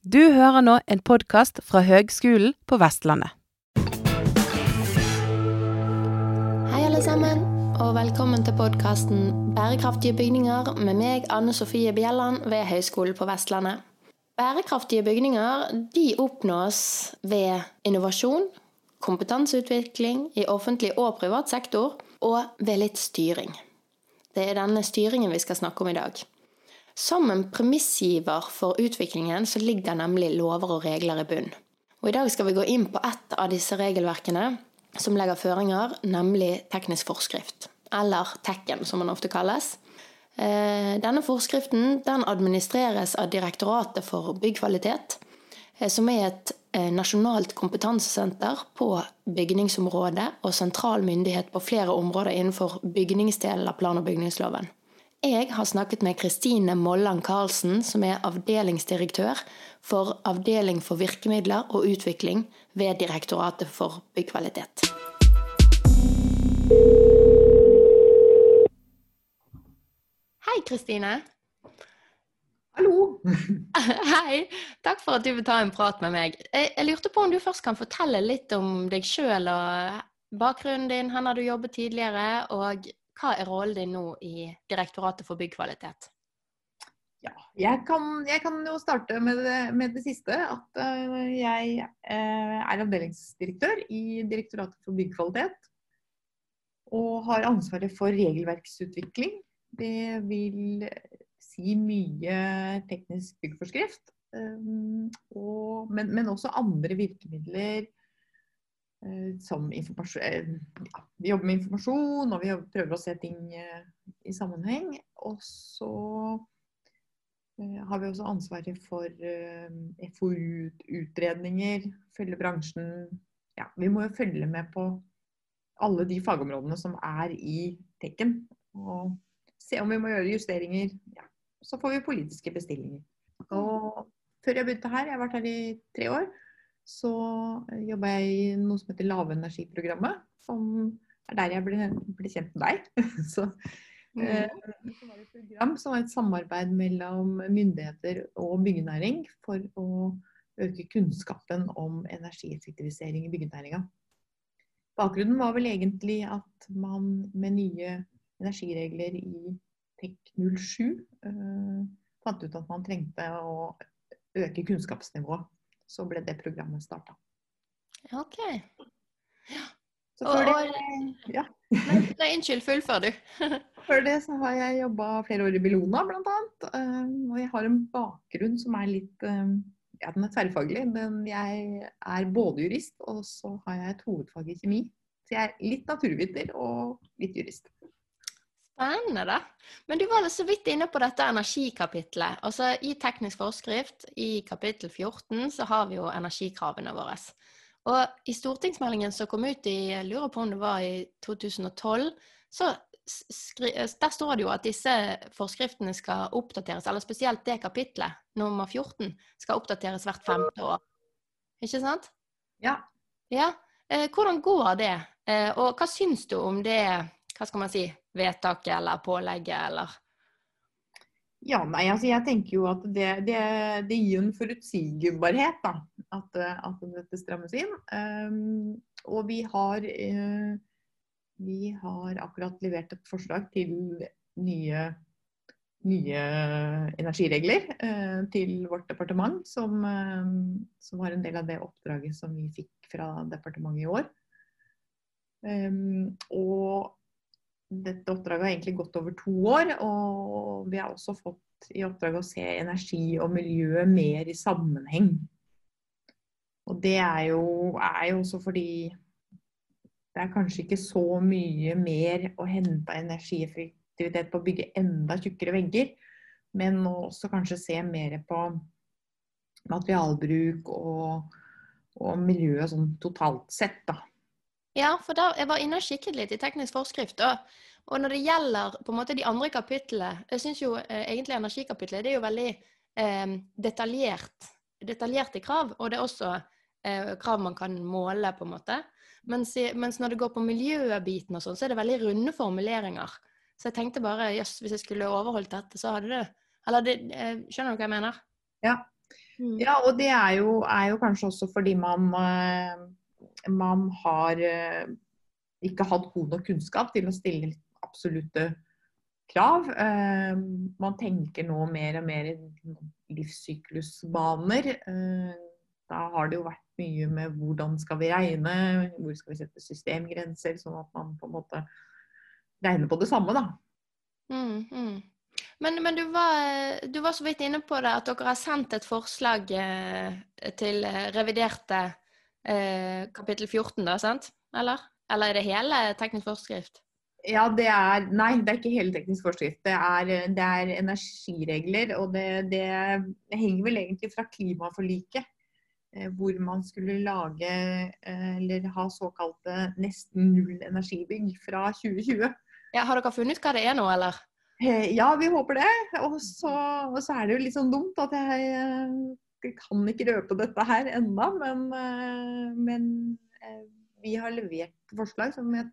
Du hører nå en podkast fra Høgskolen på Vestlandet. Hei, alle sammen, og velkommen til podkasten 'Bærekraftige bygninger' med meg, Anne Sofie Bjelland, ved Høgskolen på Vestlandet. Bærekraftige bygninger de oppnås ved innovasjon, kompetanseutvikling i offentlig og privat sektor, og ved litt styring. Det er denne styringen vi skal snakke om i dag. Som en premissgiver for utviklingen så ligger nemlig lover og regler i bunn. Og I dag skal vi gå inn på ett av disse regelverkene som legger føringer, nemlig teknisk forskrift. Eller TEkken, som den ofte kalles. Eh, denne forskriften den administreres av Direktoratet for byggkvalitet, eh, som er et eh, nasjonalt kompetansesenter på bygningsområdet og sentral myndighet på flere områder innenfor bygningsdelen av plan- og bygningsloven. Jeg har snakket med Kristine Molland Karlsen, som er avdelingsdirektør for Avdeling for virkemidler og utvikling ved Direktoratet for byggkvalitet. Hei, Kristine. Hallo! Hei. Takk for at du vil ta en prat med meg. Jeg, lurte på om du først kan fortelle litt om deg sjøl og bakgrunnen din, hvor har du jobbet tidligere, og hva er rollen din nå i Direktoratet for byggkvalitet? Ja, jeg kan, jeg kan jo starte med det, med det siste. At uh, jeg uh, er avdelingsdirektør i Direktoratet for byggkvalitet. Og har ansvaret for regelverksutvikling. Det vil si mye teknisk byggforskrift. Og, men, men, også andre virkemidler som informasjon ja, Vi jobber med informasjon, og vi prøver å se ting i sammenheng. Og så har vi også ansvaret for FoU-utredninger, følge bransjen. Ja, vi må jo følge med på alle de fagområdene som er i Tekken. Og se om vi må gjøre justeringer. Ja. Så får vi politiske bestillinger. Og før jeg begynte her, jeg har vært her i tre år, så jobba jeg i noe som heter Lavenergiprogrammet. Som er der jeg ble, ble kjent med deg. så Mm. Det var et program som var et samarbeid mellom myndigheter og byggenæring for å øke kunnskapen om energieffektivisering i byggenæringa. Bakgrunnen var vel egentlig at man med nye energiregler i TEK 07 eh, fant ut at man trengte å øke kunnskapsnivået. Så ble det programmet starta. Ok. Ja. Ja. Nei, unnskyld, fullfør du. før det så har jeg jobba flere år i Bellona bl.a. Og jeg har en bakgrunn som er litt Ja, den er tverrfaglig. Men jeg er både jurist, og så har jeg et hovedfag i kjemi. Så jeg er litt naturviter og litt jurist. Spennende, da. Men du var så vidt inne på dette energikapitlet. Altså I teknisk forskrift, i kapittel 14, så har vi jo energikravene våre. Og i stortingsmeldingen som kom ut i jeg lurer på om det var i 2012, så der står det jo at disse forskriftene skal oppdateres, eller spesielt det kapitlet, nummer 14, skal oppdateres hvert femte år. Ikke sant? Ja. ja. Eh, hvordan går det? Eh, og hva syns du om det, hva skal man si, vedtaket eller pålegget, eller? Ja, nei, altså jeg tenker jo at det, det, det gir en forutsigbarhet, da. At, at dette strammes inn. Um, og vi har, uh, vi har akkurat levert et forslag til nye, nye energiregler uh, til vårt departement, som, uh, som, var en del av det oppdraget som vi fikk fra departementet i år. Um, og dette oppdraget har egentlig gått over to år. Og vi har også fått i oppdrag å se energi og miljø mer i sammenheng. Og det er jo, er jo også fordi det er kanskje ikke så mye mer å hente energieffektivitet på å bygge enda tjukkere vegger, men også kanskje se mer på materialbruk og, og miljøet sånn totalt sett, da. Ja, for da, jeg var inne og kikket litt i teknisk forskrift. Og, og når det gjelder på en måte de andre kapitlene Jeg syns jo eh, egentlig energikapitlet det er jo veldig eh, detaljert, detaljerte krav. Og det er også eh, krav man kan måle, på en måte. Mens, mens når det går på miljøbiten og sånn, så er det veldig runde formuleringer. Så jeg tenkte bare jøss, hvis jeg skulle overholdt dette, så hadde det Eller det, eh, skjønner du hva jeg mener? Ja. Mm. Ja, og det er jo, er jo kanskje også fordi man, eh, man har eh, ikke hatt god nok kunnskap til å stille absolutte krav. Eh, Man tenker nå mer og mer livssyklusbaner. Eh, Da har det jo vært mye med hvordan skal vi regne, hvor skal vi sette systemgrenser, sånn at man på en måte regner på det samme, da. Mm, mm. Men, men du, var, du var så vidt inne på det at dere har sendt et forslag til reviderte kapittel 14, da, sant? Eller? Eller er det hele teknisk forskrift? Ja, det er Nei, det er ikke hele teknisk forskrift. Det er, det er energiregler, og det, det, henger vel egentlig fra klimaforliket. eh, Hvor man skulle lage, eh, eller ha såkalte nesten null energibygg fra 2020. Ja, har dere funnet ut hva det er nå, eller? Eh, Ja, vi håper det. Og så, og så er det jo litt sånn dumt at jeg eh, kan ikke røpe dette her ennå, men, eh, men eh, vi har levert forslag som jeg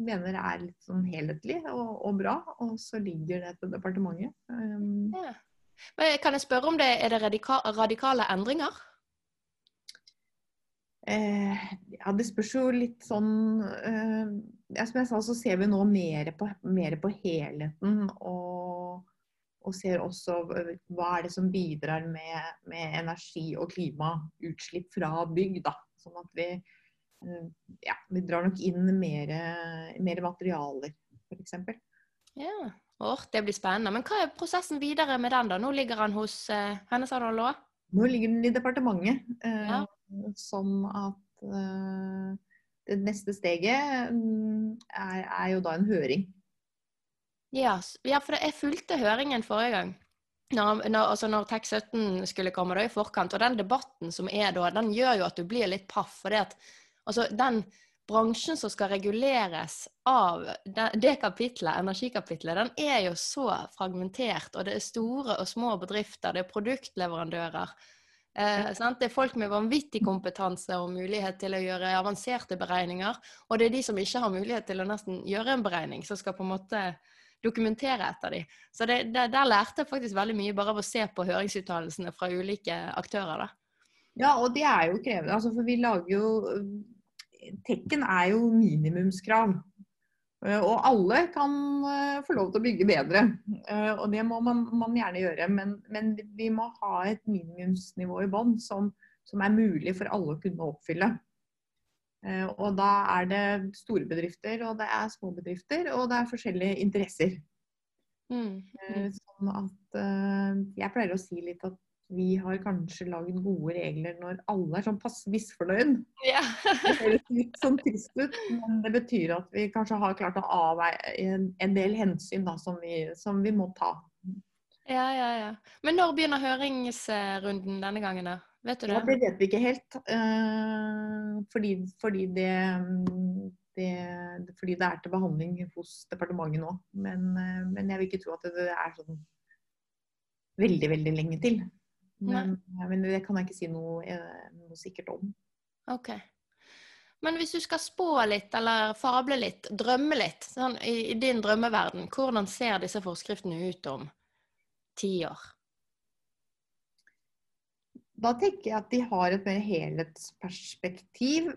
mener er litt sånn helhetlig og, og bra, og så ligger det til departementet. Um, Ja. Men kan jeg spørre om det er det radika radikale endringer? Eh, ja, det spørs jo litt sånn eh, Som jeg sa, så ser vi nå mer på, mer på helheten. Og, og ser også eh, hva er det som bidrar med, med energi- og klimautslipp fra bygg. da, Sånn at vi, eh, ja, vi drar nok inn mer, mer materialer, f.eks. Ja. Åh, det blir spennende. Men hva er prosessen videre med den, da? Nå ligger han hos eh, henne, sa du han? Nå ligger den i departementet. Eh, Ja. Sånn at eh, det neste steget mm, er, er jo da en høring. Ja, ja, for jeg fulgte høringen forrige gang. Når, når, altså når TEK17 skulle komme da i forkant. Og den debatten som er da, den gjør jo at du blir litt paff. For det at altså, den bransjen som skal reguleres av det, det kapitlet, energikapitlet, den er jo så fragmentert. Og det er store og små bedrifter, det er produktleverandører. Eh, sant? Det er folk med vanvittig kompetanse og mulighet til å gjøre avanserte beregninger. Og det er de som ikke har mulighet til å nesten gjøre en beregning, som skal på en måte dokumentere etter de. Så det, det, der lærte jeg faktisk veldig mye bare av å se på høringsuttalelsene fra ulike aktører. da. Ja, og det er jo krevende. Altså, for vi lager jo Tekken er jo minimumskrav. Eh, Og alle kan eh, få lov til å bygge bedre. Eh, Og det må man, man gjerne gjøre. Men, men vi må ha et minimumsnivå i bånn som, som er mulig for alle å kunne oppfylle. Eh, Og da er det store bedrifter, og det er små bedrifter, og det er forskjellige interesser. Mm. Eh, Sånn at eh, Jeg pleier å si litt at vi har kanskje lagd gode regler når alle er sånn passe misfornøyd. Ja. Det høres litt sånn trist ut, men det betyr at vi kanskje har klart å avveie en, del hensyn da, som, vi, som vi må ta. ja, ja, ja. Men når begynner høringsrunden denne gangen, da? Vet du Ja, det? det vet vi ikke helt. eh, fordi, fordi, det, det, fordi det er til behandling hos departementet nå. Men, eh, men jeg vil ikke tro at det er sånn veldig, veldig lenge til. Men, men det kan jeg ikke si noe, eh, noe sikkert om. Ok. Men hvis du skal spå litt, eller fable litt, drømme litt, sånn, i, i din drømmeverden, hvordan ser disse forskriftene ut om ti år? Da tenker jeg at de har et mer helhetsperspektiv,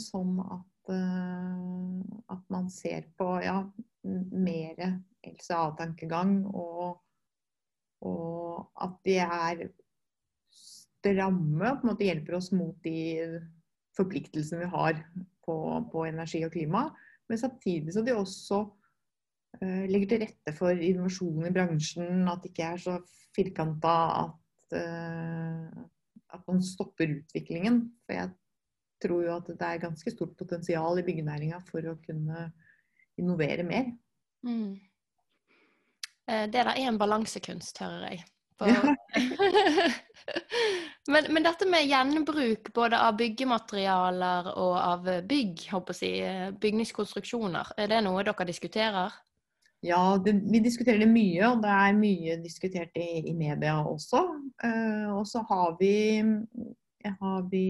sånn at, eh, at man ser på ja, mer LCA-tankegang, og, og at de er stramme og på en måte hjelper oss mot de forpliktelsene vi har på, på energi og klima. Men samtidig så de også uh, legger til rette for innovasjon i bransjen, at det ikke er så firkanta at at man stopper utviklingen. For jeg tror jo at det er ganske stort potensial i byggenæringa for å kunne innovere mer. Mm. Eh, Det der er en balansekunst, hører jeg. Ja. men, men dette med gjenbruk både av byggematerialer og av bygg, håper jeg, å si, eh, bygningskonstruksjoner, er det noe dere diskuterer? Ja, det, vi diskuterer det mye, og det er mye diskutert i, i media også. Uh, og så har vi, har vi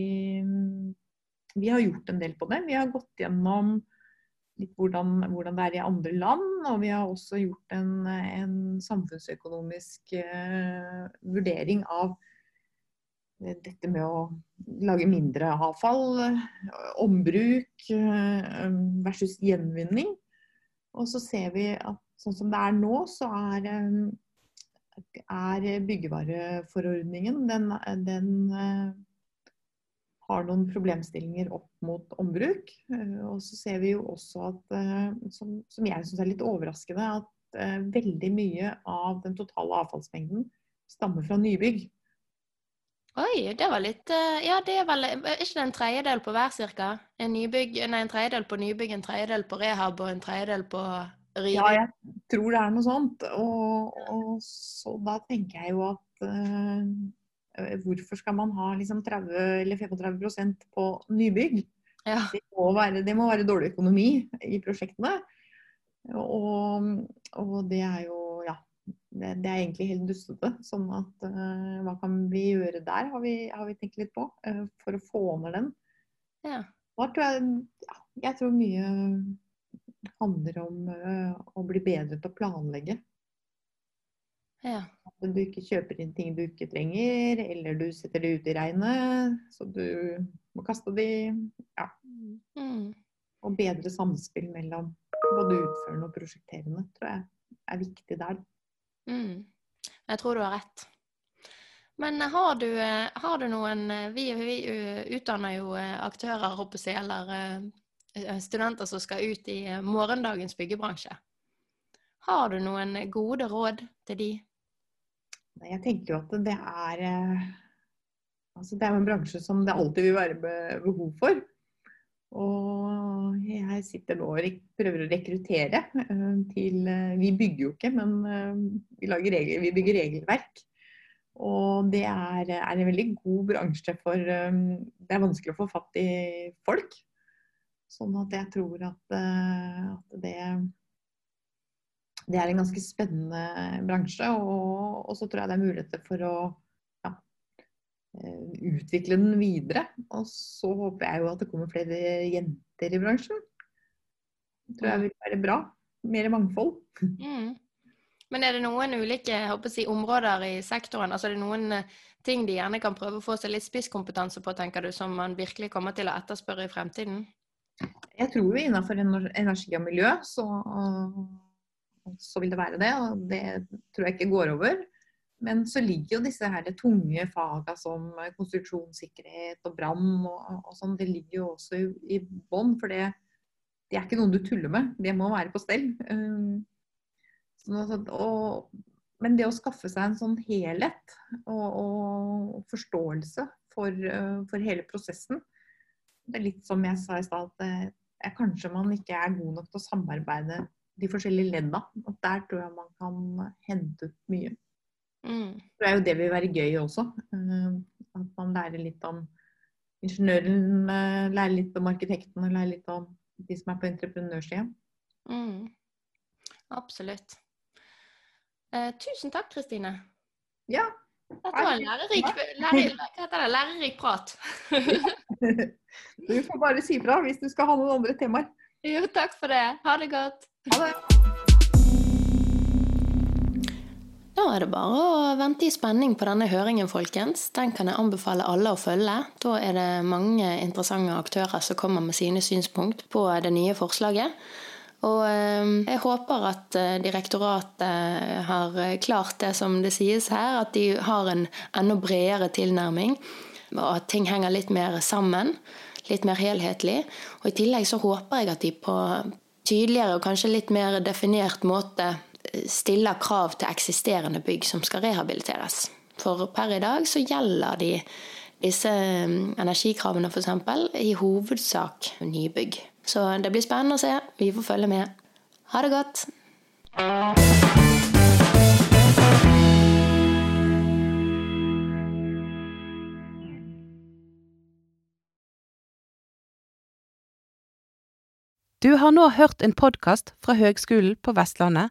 Vi har gjort en del på det. Vi har gått gjennom litt hvordan, hvordan det er i andre land, og vi har også gjort en, en samfunnsøkonomisk uh, vurdering av dette med å lage mindre avfall, ombruk versus gjenvinning. Og så ser vi at sånn som det er nå, så er, er byggevareforordningen den, den har noen problemstillinger opp mot ombruk. Og så ser vi jo også at, som, som jeg syns er litt overraskende, at veldig mye av den totale avfallsmengden stammer fra nybygg. Oi, det var litt eh, Ja, det er vel Er ikke det en tredjedel på hver, cirka? En, nybygg, nei, en tredjedel på nybygg, en tredjedel på rehab og en tredjedel på riving? Ja, jeg tror det er noe sånt. Og, og så da tenker jeg jo at uh, hvorfor skal man ha liksom 30 eller 35 på nybygg? Ja. Det, må være, det, må være, dårlig økonomi i prosjektene. Og, og det er jo det, det, er egentlig helt dustete. Sånn at uh, hva kan vi gjøre der, har vi, har vi tenkt litt på. Uh, for å få ned den. Ja. Tror jeg, ja, jeg tror mye handler om uh, å bli bedre til å planlegge. Ja. At du ikke kjøper inn ting du ikke trenger, eller du setter det ut i regnet, så du må kaste de. Ja. Mm. Og bedre samspill mellom både utførende og prosjekterende tror jeg er viktig der. Mm. Jeg tror du har rett. Men eh, har du, eh, har du noen eh, vi, vi, utdanner jo aktører, håper jeg, eller studenter som skal ut i morgendagens byggebransje. Har du noen gode råd til de? Jeg tenker jo at det er altså Det er en bransje som det alltid vil være behov for. Og jeg sitter nå og prøver å rekruttere eh, til eh, Vi bygger jo ikke, men eh, vi, regler, vi bygger regelverk. Og det er, er, en veldig god bransje for Det er vanskelig å få fatt i folk. Sånn at jeg tror at, at det, det er en ganske spennende bransje. Og, og så tror jeg det er muligheter for å utvikle den videre. Og så håper jeg jo at det kommer flere jenter i bransjen. Det tror jeg vil være bra. Mer mangfold. Mm. Men er det noen ulike si, områder i sektoren? Altså er det noen eh, ting de gjerne kan prøve å få seg litt spisskompetanse på, tenker du, som man virkelig kommer til å etterspørre i fremtiden? Jeg tror jo innenfor energi og miljø så, så vil det være det. Og det tror jeg ikke går over. Men så ligger jo disse her tunge faga som konstruksjonssikkerhet og brann og, og, sånn, det ligger jo også i, i bånn. For det, det, er ikke noe du tuller med. Det må være på stell. Sånn og, men det å skaffe seg en sånn helhet og, og forståelse for, uh, for, hele prosessen Det er litt som jeg sa i stad, at uh, kanskje man ikke er god nok til å samarbeide de forskjellige ledda. Og der tror jeg man kan hente ut mye. Mm. Det er jo det vil være gøy også. Eh, at man lærer litt om ingeniøren, eh, lærer litt om arkitekten og lærer litt om de som er på entreprenørsida. Mm. Absolutt. Eh, tusen takk, Kristine. Ja. Dette var en lærerik, det, lærerik prat. du får bare si fra hvis du skal ha noen andre temaer. Jo, takk for det. Ha det godt. Ha det. Da er det bare å vente i spenning på denne høringen, folkens. Den kan jeg anbefale alle å følge. Da er det mange interessante aktører som kommer med sine synspunkt på det nye forslaget. Og eh, jeg håper at eh, direktoratet har klart det som det sies her, at de har en enda bredere tilnærming, og at ting henger litt mer sammen. Litt mer helhetlig. Og i tillegg så håper jeg at de på tydeligere og kanskje litt mer definert måte stiller krav til eksisterende bygg som skal rehabiliteres. For per i dag så gjelder de disse um, energikravene f.eks. i hovedsak nybygg. Så det blir spennende å se. Vi får følge med. Ha det godt! Du har nå hørt en podkast fra Høgskolen på Vestlandet